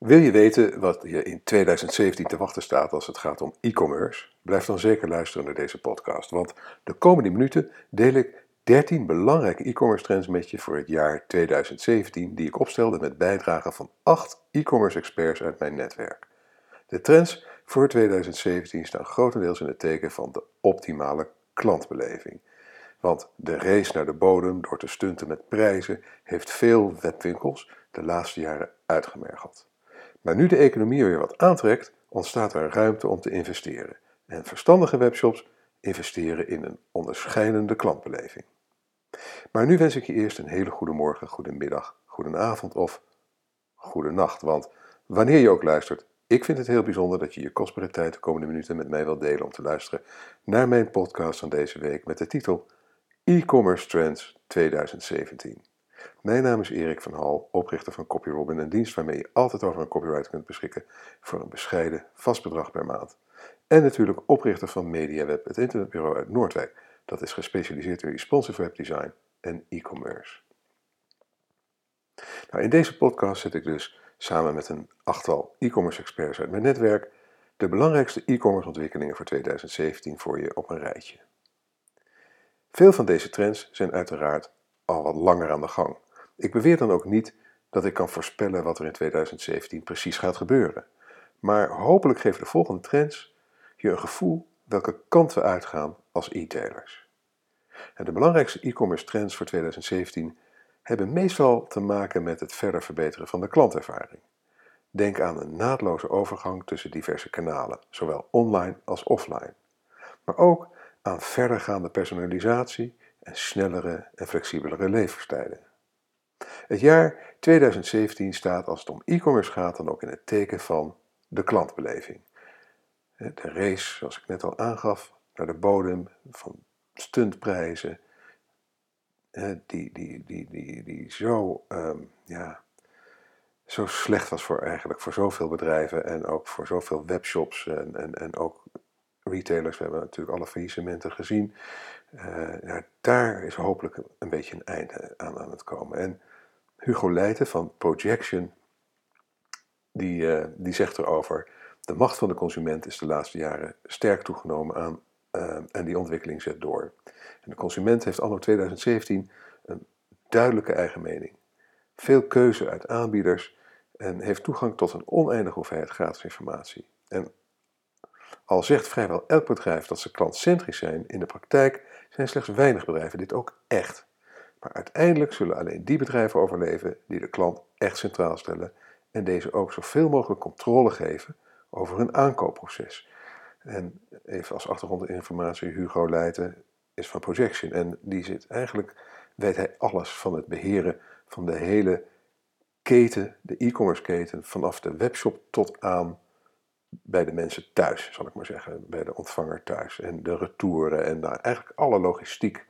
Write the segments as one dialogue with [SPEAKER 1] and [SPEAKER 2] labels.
[SPEAKER 1] Wil je weten wat je in 2017 te wachten staat als het gaat om e-commerce? Blijf dan zeker luisteren naar deze podcast, want de komende minuten deel ik 13 belangrijke e-commerce trends met je voor het jaar 2017 die ik opstelde met bijdrage van 8 e-commerce experts uit mijn netwerk. De trends voor 2017 staan grotendeels in het teken van de optimale klantbeleving. Want de race naar de bodem door te stunten met prijzen heeft veel webwinkels de laatste jaren uitgemergeld. Maar nu de economie weer wat aantrekt, ontstaat er ruimte om te investeren. En verstandige webshops investeren in een onderscheidende klantbeleving. Maar nu wens ik je eerst een hele goede morgen, goede middag, goede avond of goede nacht. Want wanneer je ook luistert, ik vind het heel bijzonder dat je je kostbare tijd de komende minuten met mij wilt delen om te luisteren naar mijn podcast van deze week met de titel E-commerce Trends 2017. Mijn naam is Erik van Hal, oprichter van CopyRobin, een dienst waarmee je altijd over een copyright kunt beschikken voor een bescheiden vast bedrag per maand. En natuurlijk oprichter van MediaWeb, het internetbureau uit Noordwijk, dat is gespecialiseerd in responsive webdesign en e-commerce. Nou, in deze podcast zet ik dus samen met een achttal e-commerce experts uit mijn netwerk de belangrijkste e-commerce ontwikkelingen voor 2017 voor je op een rijtje. Veel van deze trends zijn uiteraard al wat langer aan de gang. Ik beweer dan ook niet dat ik kan voorspellen wat er in 2017 precies gaat gebeuren. Maar hopelijk geven de volgende trends je een gevoel welke kant we uitgaan als e-tailers. de belangrijkste e-commerce trends voor 2017 hebben meestal te maken met het verder verbeteren van de klantervaring. Denk aan een naadloze overgang tussen diverse kanalen, zowel online als offline. Maar ook aan verdergaande personalisatie en snellere en flexibelere leverstijden. Het jaar 2017 staat als het om e-commerce gaat dan ook in het teken van de klantbeleving. De race, zoals ik net al aangaf, naar de bodem van stuntprijzen, die, die, die, die, die zo, um, ja, zo slecht was voor eigenlijk voor zoveel bedrijven en ook voor zoveel webshops en, en, en ook retailers. We hebben natuurlijk alle faillissementen gezien. Uh, daar is hopelijk een beetje een einde aan aan het komen. En Hugo Leijten van Projection, die, uh, die zegt erover, de macht van de consument is de laatste jaren sterk toegenomen aan, uh, en die ontwikkeling zet door. En de consument heeft anno 2017 een duidelijke eigen mening. Veel keuze uit aanbieders en heeft toegang tot een oneindige hoeveelheid gratis informatie. En al zegt vrijwel elk bedrijf dat ze klantcentrisch zijn, in de praktijk zijn slechts weinig bedrijven dit ook echt. Maar uiteindelijk zullen alleen die bedrijven overleven die de klant echt centraal stellen en deze ook zoveel mogelijk controle geven over hun aankoopproces. En even als achtergrondinformatie, Hugo Leijten is van Projection en die zit eigenlijk, weet hij alles van het beheren van de hele keten, de e-commerce keten, vanaf de webshop tot aan bij de mensen thuis, zal ik maar zeggen, bij de ontvanger thuis. En de retouren en nou, eigenlijk alle logistiek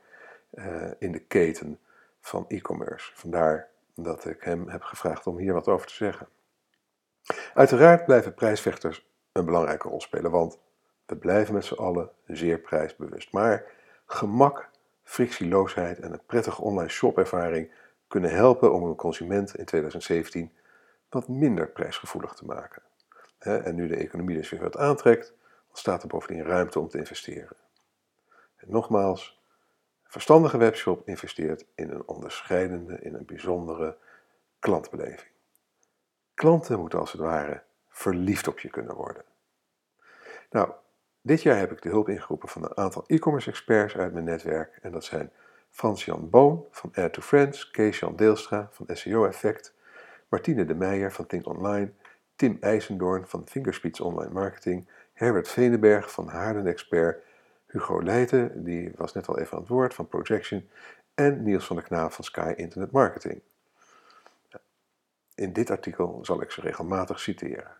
[SPEAKER 1] uh, in de keten van e-commerce. Vandaar dat ik hem heb gevraagd om hier wat over te zeggen. Uiteraard blijven prijsvechters een belangrijke rol spelen, want we blijven met z'n allen zeer prijsbewust. Maar gemak, frictieloosheid en een prettige online shopervaring kunnen helpen om een consument in 2017 wat minder prijsgevoelig te maken en nu de economie dus weer wat aantrekt, ontstaat er bovendien ruimte om te investeren. En nogmaals, een verstandige webshop investeert in een onderscheidende, in een bijzondere klantbeleving. Klanten moeten als het ware verliefd op je kunnen worden. Nou, dit jaar heb ik de hulp ingeroepen van een aantal e-commerce experts uit mijn netwerk. En dat zijn Frans-Jan Boon van Air to Friends, Kees-Jan Deelstra van SEO Effect, Martine de Meijer van Think Online Tim IJsendoorn van Fingerspeeds Online Marketing, Herbert Venenberg van Haarden Expert, Hugo Leijten, die was net al even aan het woord, van Projection, en Niels van der Knaap van Sky Internet Marketing. In dit artikel zal ik ze regelmatig citeren.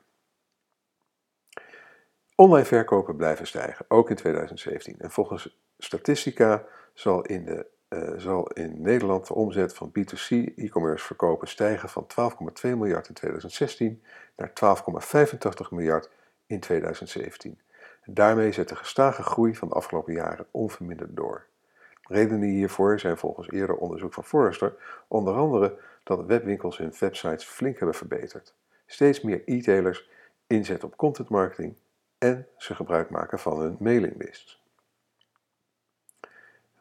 [SPEAKER 1] Online verkopen blijven stijgen, ook in 2017. En volgens Statistica zal in de uh, zal in Nederland de omzet van B2C e-commerce verkopen stijgen van 12,2 miljard in 2016 naar 12,85 miljard in 2017. En daarmee zet de gestage groei van de afgelopen jaren onverminderd door. Redenen hiervoor zijn volgens eerder onderzoek van Forrester onder andere dat webwinkels hun websites flink hebben verbeterd. steeds meer e-tailers inzetten op content marketing en ze gebruik maken van hun mailinglist.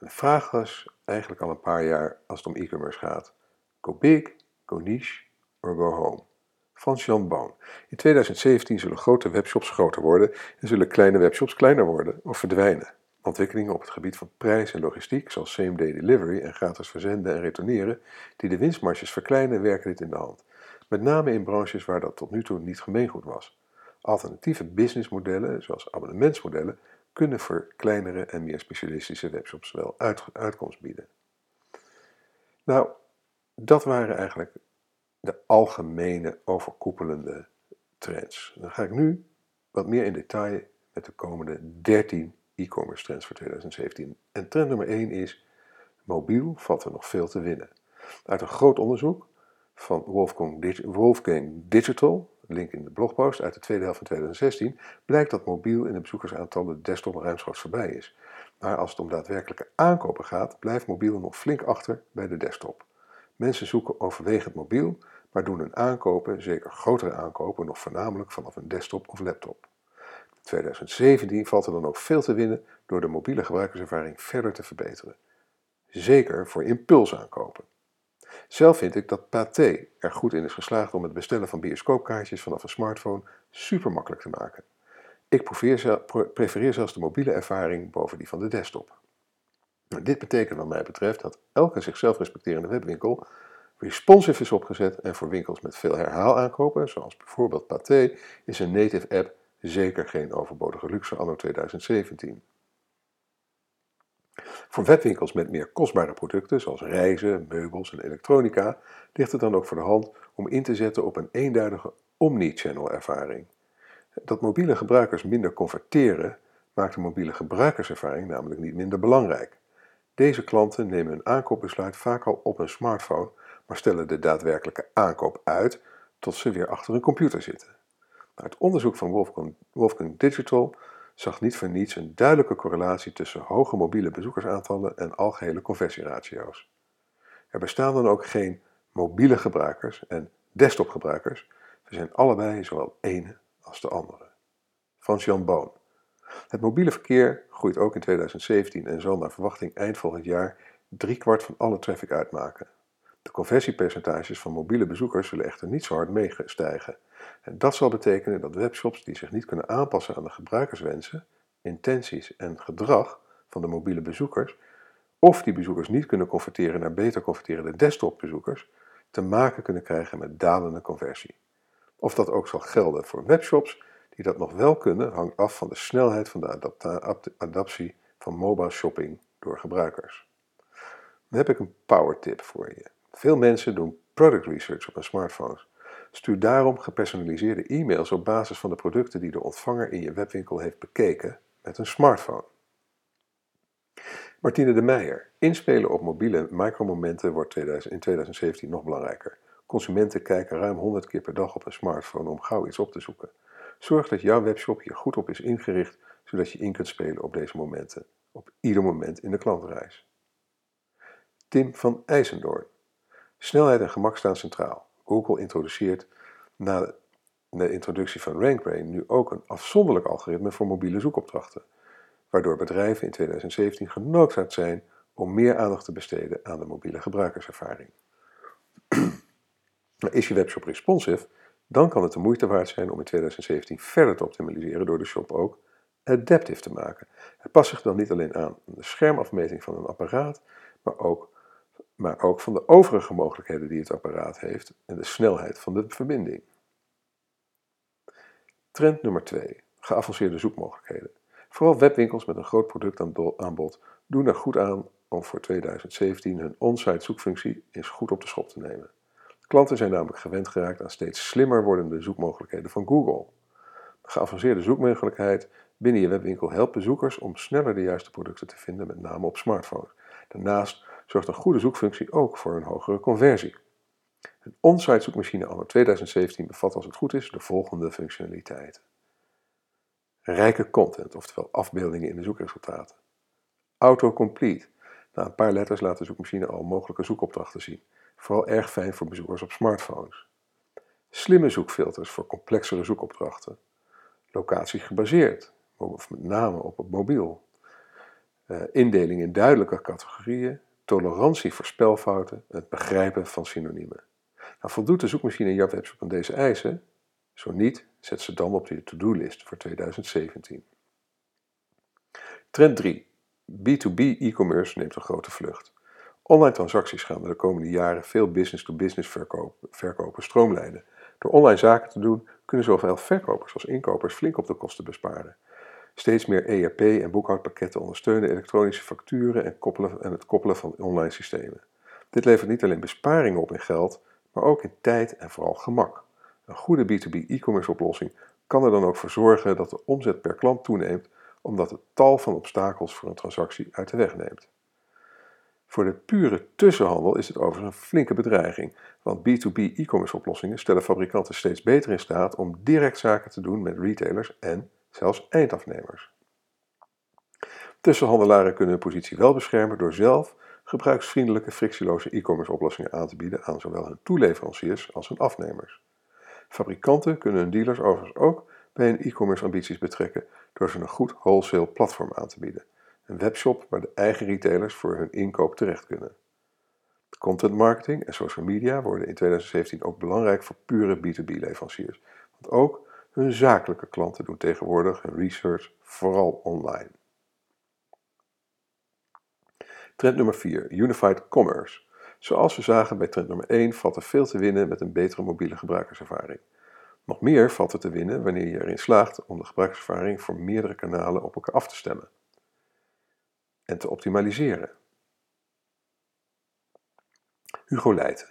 [SPEAKER 1] De vraag was eigenlijk al een paar jaar als het om e-commerce gaat: go big, go niche or go home. Van Jean Boon. In 2017 zullen grote webshops groter worden en zullen kleine webshops kleiner worden of verdwijnen. Ontwikkelingen op het gebied van prijs en logistiek, zoals same-day delivery en gratis verzenden en retourneren, die de winstmarges verkleinen, werken dit in de hand. Met name in branches waar dat tot nu toe niet gemeengoed was. Alternatieve businessmodellen, zoals abonnementsmodellen, kunnen voor kleinere en meer specialistische webshops wel uitkomst bieden. Nou, dat waren eigenlijk de algemene overkoepelende trends. Dan ga ik nu wat meer in detail met de komende 13 e-commerce trends voor 2017. En trend nummer 1 is: mobiel valt er nog veel te winnen. Uit een groot onderzoek van Wolfgang Digital, link in de blogpost uit de tweede helft van 2016, blijkt dat mobiel in de bezoekersaantal de desktop ruimschoots voorbij is. Maar als het om daadwerkelijke aankopen gaat, blijft mobiel nog flink achter bij de desktop. Mensen zoeken overwegend mobiel, maar doen hun aankopen, zeker grotere aankopen, nog voornamelijk vanaf een desktop of laptop. 2017 valt er dan ook veel te winnen door de mobiele gebruikerservaring verder te verbeteren. Zeker voor impulsaankopen. Zelf vind ik dat Pathé er goed in is geslaagd om het bestellen van bioscoopkaartjes vanaf een smartphone super makkelijk te maken. Ik prefereer zelfs de mobiele ervaring boven die van de desktop. Dit betekent wat mij betreft dat elke zichzelf respecterende webwinkel responsive is opgezet en voor winkels met veel herhaalaankopen, zoals bijvoorbeeld Pathé, is een native app zeker geen overbodige luxe anno 2017. Voor webwinkels met meer kostbare producten, zoals reizen, meubels en elektronica, ligt het dan ook voor de hand om in te zetten op een eenduidige omni-channel ervaring. Dat mobiele gebruikers minder converteren, maakt de mobiele gebruikerservaring namelijk niet minder belangrijk. Deze klanten nemen hun aankoopbesluit vaak al op een smartphone, maar stellen de daadwerkelijke aankoop uit tot ze weer achter een computer zitten. Uit onderzoek van Wolfgang, Wolfgang Digital zag niet voor niets een duidelijke correlatie tussen hoge mobiele bezoekersaantallen en algehele conversieratio's. Er bestaan dan ook geen mobiele gebruikers en desktopgebruikers, ze zijn allebei zowel ene als de andere. Van Jean Boon. Het mobiele verkeer groeit ook in 2017 en zal naar verwachting eind volgend jaar driekwart van alle traffic uitmaken. De conversiepercentages van mobiele bezoekers zullen echter niet zo hard meestijgen. En dat zal betekenen dat webshops die zich niet kunnen aanpassen aan de gebruikerswensen, intenties en gedrag van de mobiele bezoekers, of die bezoekers niet kunnen converteren naar beter converterende desktopbezoekers, te maken kunnen krijgen met dalende conversie. Of dat ook zal gelden voor webshops die dat nog wel kunnen, hangt af van de snelheid van de adaptie van mobile shopping door gebruikers. Dan heb ik een power tip voor je. Veel mensen doen product research op hun smartphones. Stuur daarom gepersonaliseerde e-mails op basis van de producten die de ontvanger in je webwinkel heeft bekeken met een smartphone. Martine de Meijer. Inspelen op mobiele micromomenten wordt in 2017 nog belangrijker. Consumenten kijken ruim 100 keer per dag op een smartphone om gauw iets op te zoeken. Zorg dat jouw webshop hier goed op is ingericht, zodat je in kunt spelen op deze momenten, op ieder moment in de klantreis. Tim van IJsendoorn. Snelheid en gemak staan centraal. Google introduceert na de introductie van RankBrain nu ook een afzonderlijk algoritme voor mobiele zoekopdrachten, waardoor bedrijven in 2017 genoodzaakt zijn om meer aandacht te besteden aan de mobiele gebruikerservaring. Is je webshop responsive, dan kan het de moeite waard zijn om in 2017 verder te optimaliseren door de shop ook adaptive te maken. Het past zich dan niet alleen aan de schermafmeting van een apparaat, maar ook maar ook van de overige mogelijkheden die het apparaat heeft en de snelheid van de verbinding. Trend nummer 2. Geavanceerde zoekmogelijkheden. Vooral webwinkels met een groot productaanbod doen er goed aan om voor 2017 hun on-site zoekfunctie eens goed op de schop te nemen. Klanten zijn namelijk gewend geraakt aan steeds slimmer wordende zoekmogelijkheden van Google. De geavanceerde zoekmogelijkheid binnen je webwinkel helpt bezoekers om sneller de juiste producten te vinden, met name op smartphones. Daarnaast zorgt een goede zoekfunctie ook voor een hogere conversie. Een on-site zoekmachine anno 2017 bevat als het goed is de volgende functionaliteiten. Rijke content, oftewel afbeeldingen in de zoekresultaten. Autocomplete. Na een paar letters laat de zoekmachine al mogelijke zoekopdrachten zien. Vooral erg fijn voor bezoekers op smartphones. slimme zoekfilters voor complexere zoekopdrachten, locatiegebaseerd, of met name op het mobiel, uh, indeling in duidelijke categorieën, tolerantie voor spelfouten, het begrijpen van synoniemen. Nou, voldoet de zoekmachine jouw webshop aan deze eisen? Zo niet, zet ze dan op je to-do-list voor 2017. Trend 3. B2B e-commerce neemt een grote vlucht. Online transacties gaan de komende jaren veel business-to-business verkopen, verkopen stroomlijnen. Door online zaken te doen kunnen zowel verkopers als inkopers flink op de kosten besparen. Steeds meer ERP en boekhoudpakketten ondersteunen elektronische facturen en, koppelen, en het koppelen van online systemen. Dit levert niet alleen besparingen op in geld, maar ook in tijd en vooral gemak. Een goede B2B e-commerce oplossing kan er dan ook voor zorgen dat de omzet per klant toeneemt, omdat het tal van obstakels voor een transactie uit de weg neemt. Voor de pure tussenhandel is het overigens een flinke bedreiging, want B2B e-commerce oplossingen stellen fabrikanten steeds beter in staat om direct zaken te doen met retailers en zelfs eindafnemers. Tussenhandelaren kunnen hun positie wel beschermen door zelf gebruiksvriendelijke frictieloze e-commerce oplossingen aan te bieden aan zowel hun toeleveranciers als hun afnemers. Fabrikanten kunnen hun dealers overigens ook bij hun e-commerce ambities betrekken door ze een goed wholesale platform aan te bieden. Een webshop waar de eigen retailers voor hun inkoop terecht kunnen. Content marketing en social media worden in 2017 ook belangrijk voor pure B2B leveranciers. Want ook hun zakelijke klanten doen tegenwoordig hun research vooral online. Trend nummer 4, Unified Commerce. Zoals we zagen bij trend nummer 1 valt er veel te winnen met een betere mobiele gebruikerservaring. Nog meer valt er te winnen wanneer je erin slaagt om de gebruikerservaring voor meerdere kanalen op elkaar af te stemmen en te optimaliseren. Hugo Leijten.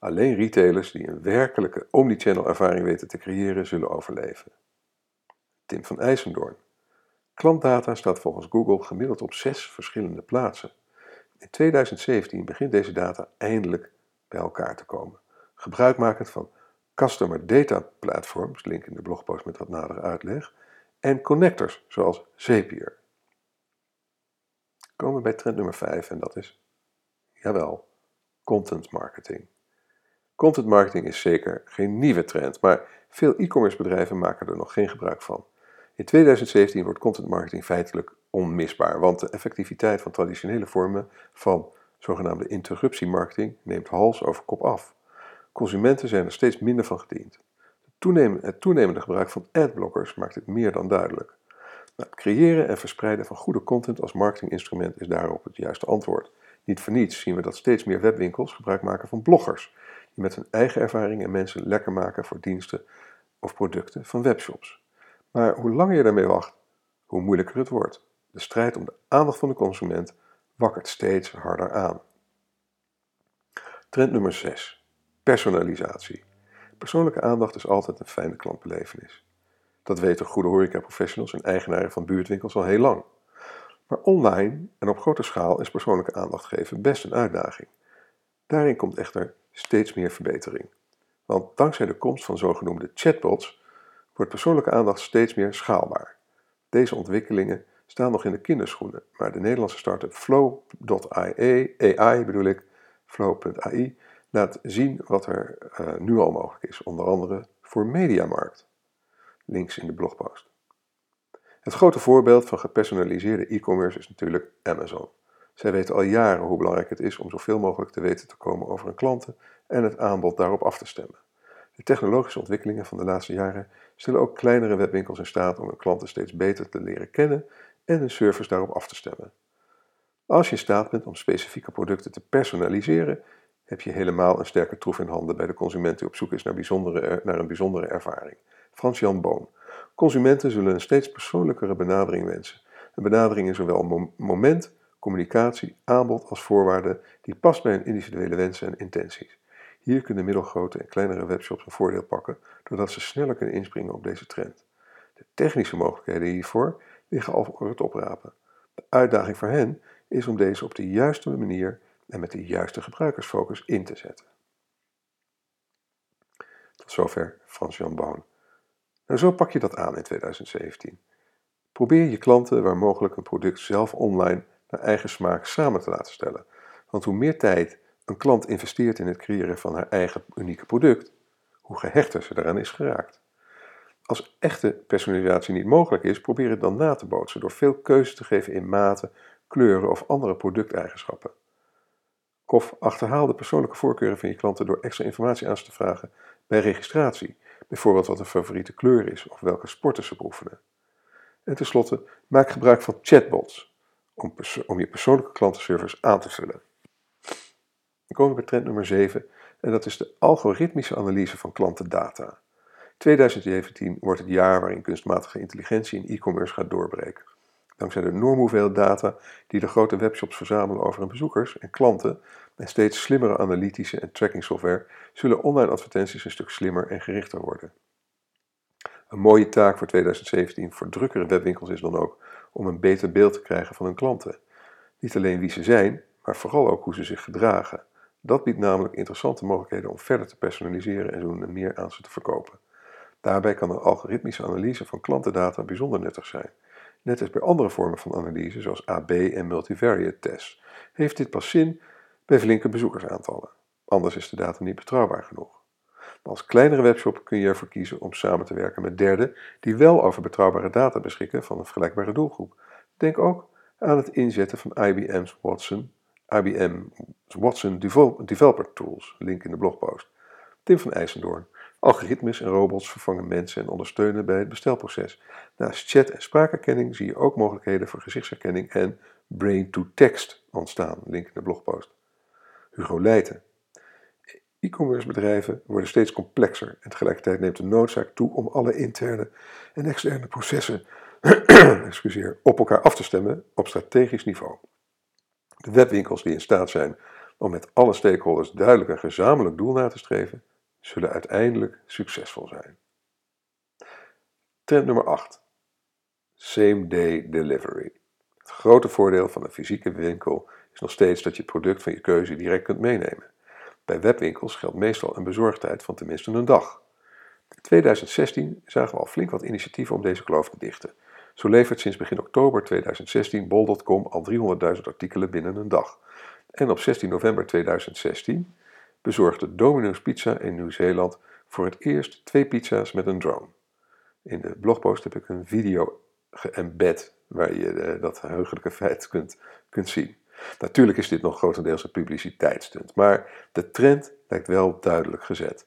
[SPEAKER 1] Alleen retailers die een werkelijke omnichannel ervaring weten te creëren zullen overleven. Tim van IJsendoorn. Klantdata staat volgens Google gemiddeld op zes verschillende plaatsen. In 2017 begint deze data eindelijk bij elkaar te komen. Gebruikmakend van Customer Data Platforms, link in de blogpost met wat nadere uitleg, en connectors zoals Zapier. Komen we bij trend nummer 5 en dat is, jawel, content marketing. Content marketing is zeker geen nieuwe trend, maar veel e-commerce bedrijven maken er nog geen gebruik van. In 2017 wordt content marketing feitelijk onmisbaar, want de effectiviteit van traditionele vormen van zogenaamde interruptiemarketing neemt hals over kop af. Consumenten zijn er steeds minder van gediend. Het toenemende gebruik van adblockers maakt dit meer dan duidelijk. Nou, het creëren en verspreiden van goede content als marketinginstrument is daarop het juiste antwoord. Niet voor niets zien we dat steeds meer webwinkels gebruik maken van bloggers, met hun eigen ervaring en mensen lekker maken voor diensten of producten van webshops. Maar hoe langer je daarmee wacht, hoe moeilijker het wordt. De strijd om de aandacht van de consument wakkert steeds harder aan. Trend nummer 6. Personalisatie. Persoonlijke aandacht is altijd een fijne klantbelevenis. Dat weten goede horecaprofessionals en eigenaren van buurtwinkels al heel lang. Maar online en op grote schaal is persoonlijke aandacht geven best een uitdaging. Daarin komt echter steeds meer verbetering. Want dankzij de komst van zogenoemde chatbots wordt persoonlijke aandacht steeds meer schaalbaar. Deze ontwikkelingen staan nog in de kinderschoenen, maar de Nederlandse start-up Flow.ai, bedoel ik, Flow.ai, laat zien wat er uh, nu al mogelijk is, onder andere voor Mediamarkt. Links in de blogpost. Het grote voorbeeld van gepersonaliseerde e-commerce is natuurlijk Amazon. Zij weten al jaren hoe belangrijk het is om zoveel mogelijk te weten te komen over hun klanten en het aanbod daarop af te stemmen. De technologische ontwikkelingen van de laatste jaren stellen ook kleinere webwinkels in staat om hun klanten steeds beter te leren kennen en hun service daarop af te stemmen. Als je in staat bent om specifieke producten te personaliseren, heb je helemaal een sterke troef in handen bij de consument die op zoek is naar, bijzondere, naar een bijzondere ervaring. Frans-Jan Boon. Consumenten zullen een steeds persoonlijkere benadering wensen. Een benadering in zowel moment, communicatie, aanbod als voorwaarden die past bij hun individuele wensen en intenties. Hier kunnen middelgrote en kleinere webshops een voordeel pakken doordat ze sneller kunnen inspringen op deze trend. De technische mogelijkheden hiervoor liggen al voor het oprapen. De uitdaging voor hen is om deze op de juiste manier en met de juiste gebruikersfocus in te zetten. Tot zover Frans-Jan Boon. Nou, zo pak je dat aan in 2017. Probeer je klanten waar mogelijk een product zelf online naar eigen smaak samen te laten stellen. Want hoe meer tijd een klant investeert in het creëren van haar eigen unieke product, hoe gehechter ze daaraan is geraakt. Als echte personalisatie niet mogelijk is, probeer het dan na te bootsen door veel keuze te geven in maten, kleuren of andere producteigenschappen. Of achterhaal de persoonlijke voorkeuren van je klanten door extra informatie aan te vragen bij registratie, bijvoorbeeld wat een favoriete kleur is of welke sporten ze beoefenen. En tenslotte, maak gebruik van chatbots om, je persoonlijke klantenservice aan te vullen. Dan komen we bij trend nummer 7 en dat is de algoritmische analyse van klantendata. 2017 wordt het jaar waarin kunstmatige intelligentie in e-commerce gaat doorbreken. Dankzij de enorme hoeveelheid data die de grote webshops verzamelen over hun bezoekers en klanten en steeds slimmere analytische en tracking software, zullen online advertenties een stuk slimmer en gerichter worden. Een mooie taak voor 2017 voor drukkere webwinkels is dan ook om een beter beeld te krijgen van hun klanten. Niet alleen wie ze zijn, maar vooral ook hoe ze zich gedragen. Dat biedt namelijk interessante mogelijkheden om verder te personaliseren en zo meer aan ze te verkopen. Daarbij kan een algoritmische analyse van klantendata bijzonder nuttig zijn. Net als bij andere vormen van analyse, zoals AB en multivariate tests, heeft dit pas zin bij flinke bezoekersaantallen. Anders is de data niet betrouwbaar genoeg. Als kleinere webshop kun je ervoor kiezen om samen te werken met derden die wel over betrouwbare data beschikken van een vergelijkbare doelgroep. Denk ook aan het inzetten van IBM's Watson, IBM Watson Developer Tools, link in de blogpost. Tim van IJsendoorn. Algoritmes en robots vervangen mensen en ondersteunen bij het bestelproces. Naast chat- en spraakherkenning zie je ook mogelijkheden voor gezichtsherkenning en brain-to-text ontstaan. Link in de blogpost. Hugo Leijten. E-commerce bedrijven worden steeds complexer en tegelijkertijd neemt de noodzaak toe om alle interne en externe processen excuseer, op elkaar af te stemmen op strategisch niveau. De webwinkels die in staat zijn om met alle stakeholders duidelijk een gezamenlijk doel na te streven, zullen uiteindelijk succesvol zijn. Trend nummer 8. Same day delivery. Het grote voordeel van een fysieke winkel is nog steeds dat je het product van je keuze direct kunt meenemen. Bij webwinkels geldt meestal een bezorgdheid van tenminste een dag. In 2016 zagen we al flink wat initiatieven om deze kloof te dichten. Zo levert sinds begin oktober 2016 bol.com al 300.000 artikelen binnen een dag. En op 16 november 2016 bezorgde Domino's Pizza in Nieuw-Zeeland voor het eerst twee pizza's met een drone. In de blogpost heb ik een video geëmbed waar je eh, dat heugelijke feit kunt, kunt zien. Natuurlijk is dit nog grotendeels een publiciteitsstunt, maar de trend lijkt wel duidelijk gezet.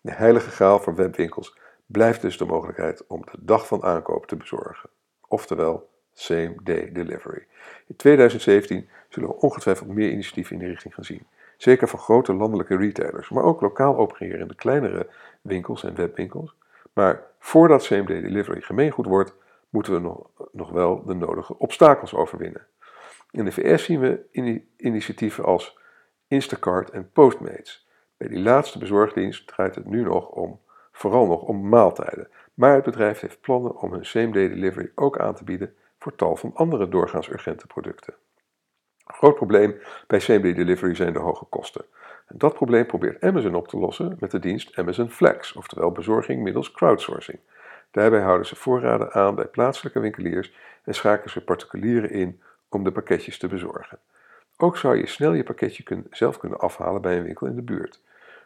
[SPEAKER 1] De heilige graal voor webwinkels blijft dus de mogelijkheid om de dag van aankoop te bezorgen. Oftewel, same day delivery. In 2017 zullen we ongetwijfeld meer initiatieven in die richting gaan zien. Zeker van grote landelijke retailers, maar ook lokaal opererende kleinere winkels en webwinkels. Maar voordat same day delivery gemeengoed wordt, moeten we nog wel de nodige obstakels overwinnen. In de VS zien we initiatieven als Instacart en Postmates. Bij die laatste bezorgdienst draait het nu nog om, vooral nog om maaltijden. Maar het bedrijf heeft plannen om hun same-day delivery ook aan te bieden voor tal van andere doorgaans urgente producten. Een groot probleem bij same-day delivery zijn de hoge kosten. En dat probleem probeert Amazon op te lossen met de dienst Amazon Flex, oftewel bezorging middels crowdsourcing. Daarbij houden ze voorraden aan bij plaatselijke winkeliers en schakelen ze particulieren in om de pakketjes te bezorgen. Ook zou je snel je pakketje zelf kunnen afhalen bij een winkel in de buurt.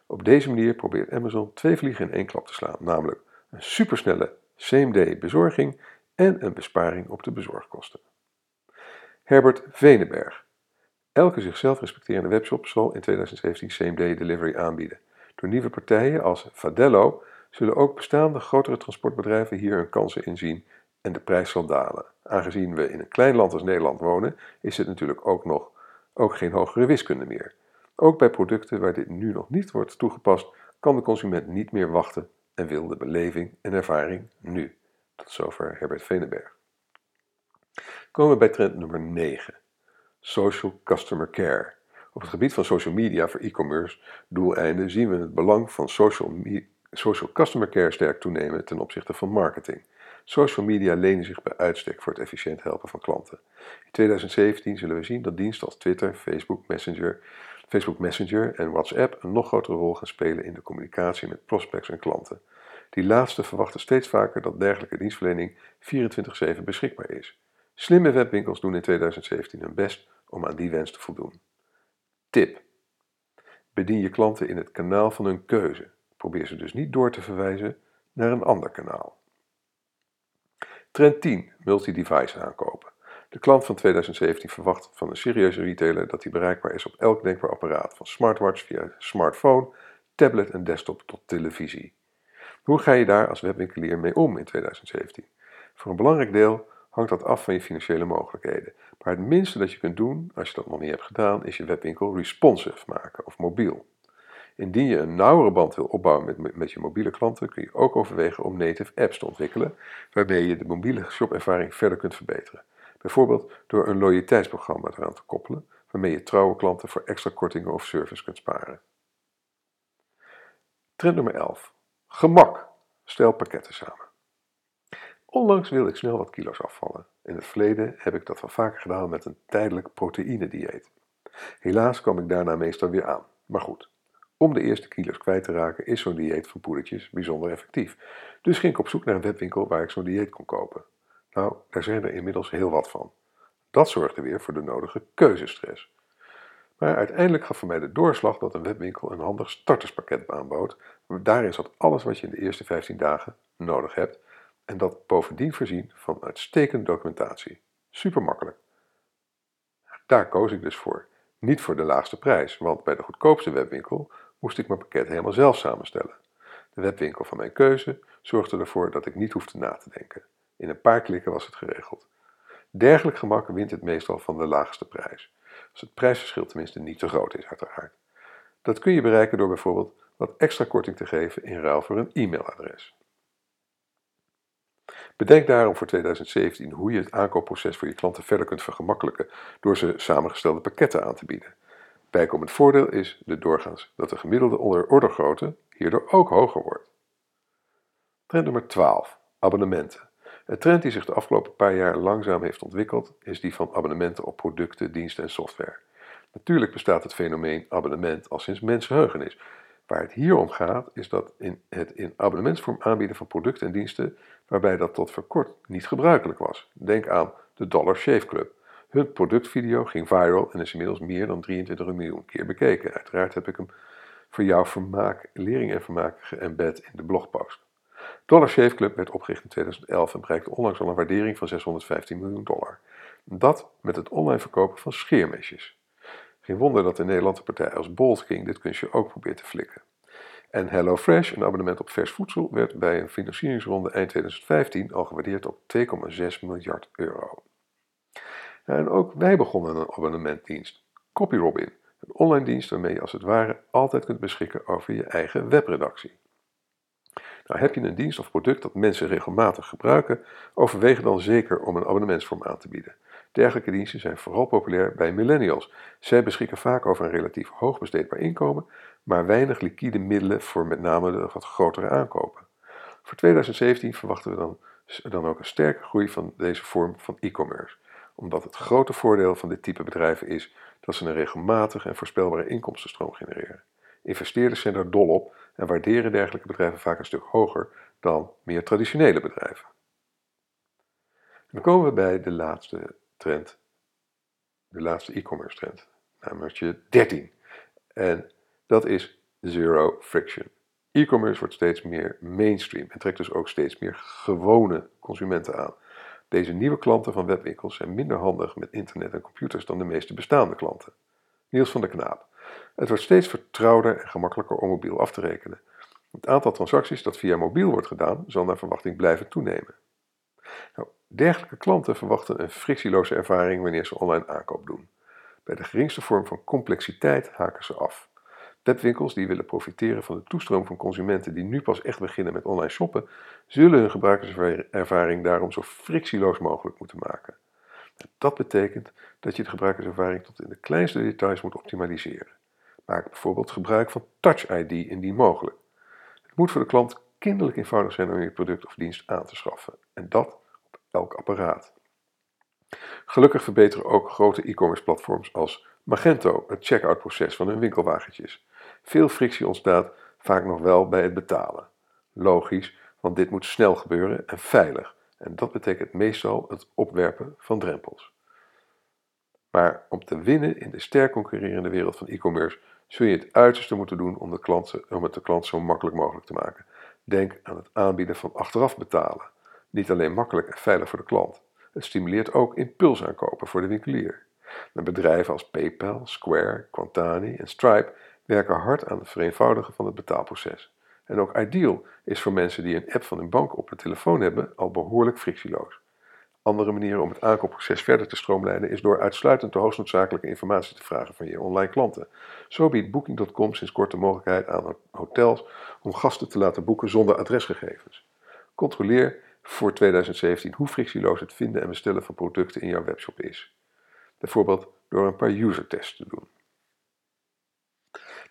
[SPEAKER 1] Op deze manier probeert Amazon twee vliegen in één klap te slaan, namelijk een supersnelle same-day bezorging en een besparing op de bezorgkosten. Herbert Venenberg. Elke zichzelf respecterende webshop zal in 2017 same-day delivery aanbieden. Door nieuwe partijen als Fadello zullen ook bestaande grotere transportbedrijven hier hun kansen inzien en de prijs zal dalen. Aangezien we in een klein land als Nederland wonen, is het natuurlijk ook nog ook geen hogere wiskunde meer. Ook bij producten waar dit nu nog niet wordt toegepast, kan de consument niet meer wachten en wil de beleving en ervaring nu. Tot zover Herbert Venenberg. Komen we bij trend nummer 9. Social Customer Care. Op het gebied van social media voor e-commerce doeleinden zien we het belang van social, social customer care sterk toenemen ten opzichte van marketing. Social media lenen zich bij uitstek voor het efficiënt helpen van klanten. In 2017 zullen we zien dat diensten als Twitter, Facebook Messenger, Facebook Messenger en WhatsApp een nog grotere rol gaan spelen in de communicatie met prospects en klanten. Die laatste verwachten steeds vaker dat dergelijke dienstverlening 24/7 beschikbaar is. Slimme webwinkels doen in 2017 hun best om aan die wens te voldoen. Tip. Bedien je klanten in het kanaal van hun keuze. Probeer ze dus niet door te verwijzen naar een ander kanaal. Trend 10. Multi-device aankopen. De klant van 2017 verwacht van een serieuze retailer dat hij bereikbaar is op elk denkbaar apparaat, van smartwatch via smartphone, tablet en desktop tot televisie. Hoe ga je daar als webwinkelier mee om in 2017? Voor een belangrijk deel hangt dat af van je financiële mogelijkheden. Maar het minste dat je kunt doen, als je dat nog niet hebt gedaan, is je webwinkel responsive maken of mobiel. Indien je een nauwere band wil opbouwen met, met je mobiele klanten, kun je ook overwegen om native apps te ontwikkelen, waarmee je de mobiele shopervaring verder kunt verbeteren. Bijvoorbeeld door een loyaliteitsprogramma eraan te koppelen, waarmee je trouwe klanten voor extra kortingen of service kunt sparen. Trend nummer 11. Gemak. Stel pakketten samen. Onlangs wilde ik snel wat kilo's afvallen. In het verleden heb ik dat wel vaker gedaan met een tijdelijk proteïnedieet. Helaas kwam ik daarna meestal weer aan. Maar goed, om de eerste kilo's kwijt te raken is zo'n dieet van poedertjes bijzonder effectief. Dus ging ik op zoek naar een webwinkel waar ik zo'n dieet kon kopen. Nou, daar zijn er inmiddels heel wat van. Dat zorgde weer voor de nodige keuzestress. Maar uiteindelijk gaf voor mij de doorslag dat een webwinkel een handig starterspakket aanbood. Daarin zat alles wat je in de eerste 15 dagen nodig hebt en dat bovendien voorzien van uitstekende documentatie. Super makkelijk. Daar koos ik dus voor. Niet voor de laagste prijs, want bij de goedkoopste webwinkel moest ik mijn pakket helemaal zelf samenstellen. De webwinkel van mijn keuze zorgde ervoor dat ik niet hoefde na te denken. In een paar klikken was het geregeld. Dergelijk gemak wint het meestal van de laagste prijs. Als het prijsverschil tenminste niet te groot is, uiteraard. Dat kun je bereiken door bijvoorbeeld wat extra korting te geven in ruil voor een e-mailadres. Bedenk daarom voor 2017 hoe je het aankoopproces voor je klanten verder kunt vergemakkelijken door ze samengestelde pakketten aan te bieden. Bijkomend voordeel is de doorgaans dat de gemiddelde ordergrootte hierdoor ook hoger wordt. Trend nummer 12. Abonnementen. Een trend die zich de afgelopen paar jaar langzaam heeft ontwikkeld, is die van abonnementen op producten, diensten en software. Natuurlijk bestaat het fenomeen abonnement al sinds mensenheugenis. Waar het hier om gaat, is dat in het in abonnementsvorm aanbieden van producten en diensten, waarbij dat tot voor kort niet gebruikelijk was. Denk aan de Dollar Shave Club. Hun productvideo ging viral en is inmiddels meer dan 23 miljoen keer bekeken. Uiteraard heb ik hem voor jouw vermaak, lering en vermaak geëmbed in de blogpost. Dollar Shave Club werd opgericht in 2011 en bereikte onlangs al een waardering van 615 miljoen dollar. Dat met het online verkopen van scheermesjes. Geen wonder dat de Nederlandse partij als Bold King dit kunstje ook probeert te flikken. En HelloFresh, een abonnement op vers voedsel, werd bij een financieringsronde eind 2015 al gewaardeerd op 2,6 miljard euro. En ook wij begonnen een abonnementdienst, CopyRobin, een online dienst waarmee je als het ware altijd kunt beschikken over je eigen webredactie. Nou, heb je een dienst of product dat mensen regelmatig gebruiken, overweeg dan zeker om een abonnementsvorm aan te bieden. Dergelijke diensten zijn vooral populair bij millennials. Zij beschikken vaak over een relatief hoog besteedbaar inkomen, maar weinig liquide middelen voor met name de wat grotere aankopen. Voor 2017 verwachten we dan, dan ook een sterke groei van deze vorm van e-commerce, omdat het grote voordeel van dit type bedrijven is dat ze een regelmatige en voorspelbare inkomstenstroom genereren. Investeerders zijn daar dol op en waarderen dergelijke bedrijven vaak een stuk hoger dan meer traditionele bedrijven. dan komen we bij de laatste trend, de laatste e-commerce trend, namelijk 13. En dat is zero friction. E-commerce wordt steeds meer mainstream en trekt dus ook steeds meer gewone consumenten aan. Deze nieuwe klanten van webwinkels zijn minder handig met internet en computers dan de meeste bestaande klanten. Niels van der Knaap. Het wordt steeds vertrouwder en gemakkelijker om mobiel af te rekenen. Het aantal transacties dat via mobiel wordt gedaan, zal naar verwachting blijven toenemen. Nou, dergelijke klanten verwachten een frictieloze ervaring wanneer ze online aankoop doen. Bij de geringste vorm van complexiteit haken ze af. Webwinkels die willen profiteren van de toestroom van consumenten die nu pas echt beginnen met online shoppen, zullen hun gebruikerservaring daarom zo frictieloos mogelijk moeten maken. Dat betekent dat je de gebruikerservaring tot in de kleinste details moet optimaliseren. Maak bijvoorbeeld gebruik van Touch ID indien mogelijk. Het moet voor de klant kinderlijk eenvoudig zijn om je product of dienst aan te schaffen. En dat op elk apparaat. Gelukkig verbeteren ook grote e-commerce platforms als Magento het checkout proces van hun winkelwagentjes. Veel frictie ontstaat vaak nog wel bij het betalen. Logisch, want dit moet snel gebeuren en veilig. En dat betekent meestal het opwerpen van drempels. Maar om te winnen in de sterk concurrerende wereld van e-commerce zul je het uiterste moeten doen om, de klant, om het de klant zo makkelijk mogelijk te maken. Denk aan het aanbieden van achteraf betalen. Niet alleen makkelijk en veilig voor de klant. Het stimuleert ook impulsaankopen voor de winkelier. De bedrijven als PayPal, Square, Quantani en Stripe werken hard aan het vereenvoudigen van het betaalproces. En ook Ideal is voor mensen die een app van hun bank op hun telefoon hebben al behoorlijk frictieloos. Andere manieren om het aankoopproces verder te stroomlijnen is door uitsluitend de hoogst noodzakelijke informatie te vragen van je online klanten. Zo biedt Booking.com sinds kort de mogelijkheid aan hotels om gasten te laten boeken zonder adresgegevens. Controleer voor 2017 hoe frictieloos het vinden en bestellen van producten in jouw webshop is. Bijvoorbeeld door een paar user tests te doen.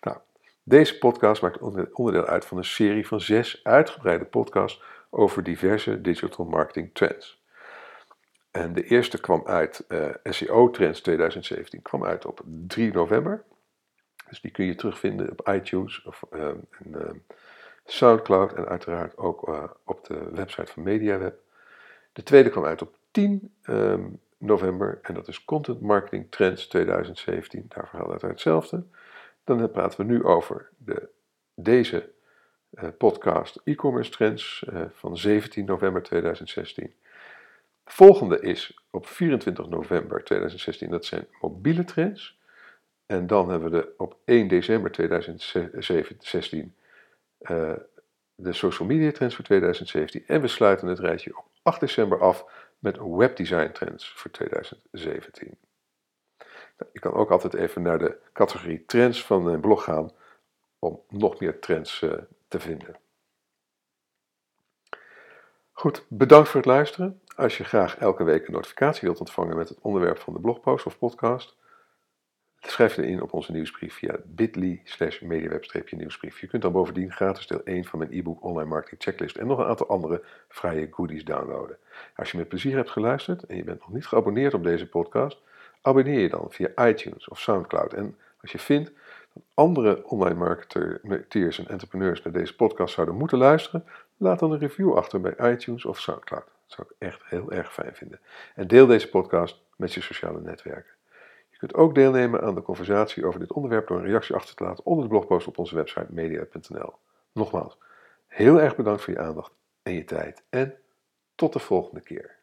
[SPEAKER 1] Nou, deze podcast maakt onderdeel uit van een serie van zes uitgebreide podcasts over diverse digital marketing trends. En de eerste kwam uit, eh, SEO Trends 2017, kwam uit op 3 november. Dus die kun je terugvinden op iTunes of en, uh, Soundcloud en uiteraard ook op de website van MediaWeb. De tweede kwam uit op 10 ehm, november en dat is Content Marketing Trends 2017. Daar verhaal het hetzelfde. Dan praten we nu over de, deze podcast e-commerce trends van 17 november 2016. De volgende is op 24 november 2016, dat zijn mobiele trends. En dan hebben we de, op 1 december 2016 uh, eh, de social media trends voor 2017. En we sluiten het rijtje op 8 december af met webdesign trends voor 2017. Nou, je kan ook altijd even naar de categorie trends van mijn blog gaan om nog meer trends uh, te vinden. Goed, bedankt voor het luisteren. Als je graag elke week een notificatie wilt ontvangen met het onderwerp van de blogpost of podcast, schrijf je in op onze nieuwsbrief via bit.ly slash mediaweb-nieuwsbrief. Je kunt dan bovendien gratis deel 1 van mijn e-book Online Marketing Checklist en nog een aantal andere vrije goodies downloaden. Als je met plezier hebt geluisterd en je bent nog niet geabonneerd op deze podcast, abonneer je dan via iTunes of Soundcloud. En als je vindt dat andere online marketeers en entrepreneurs naar deze podcast zouden moeten luisteren, laat dan een review achter bij iTunes of Soundcloud. Dat zou ik echt heel erg fijn vinden. En deel deze podcast met je sociale netwerken. Je kunt ook deelnemen aan de conversatie over dit onderwerp door een reactie achter te laten onder de blogpost op onze website media.nl. Nogmaals, heel erg bedankt voor je aandacht en je tijd en tot de volgende keer.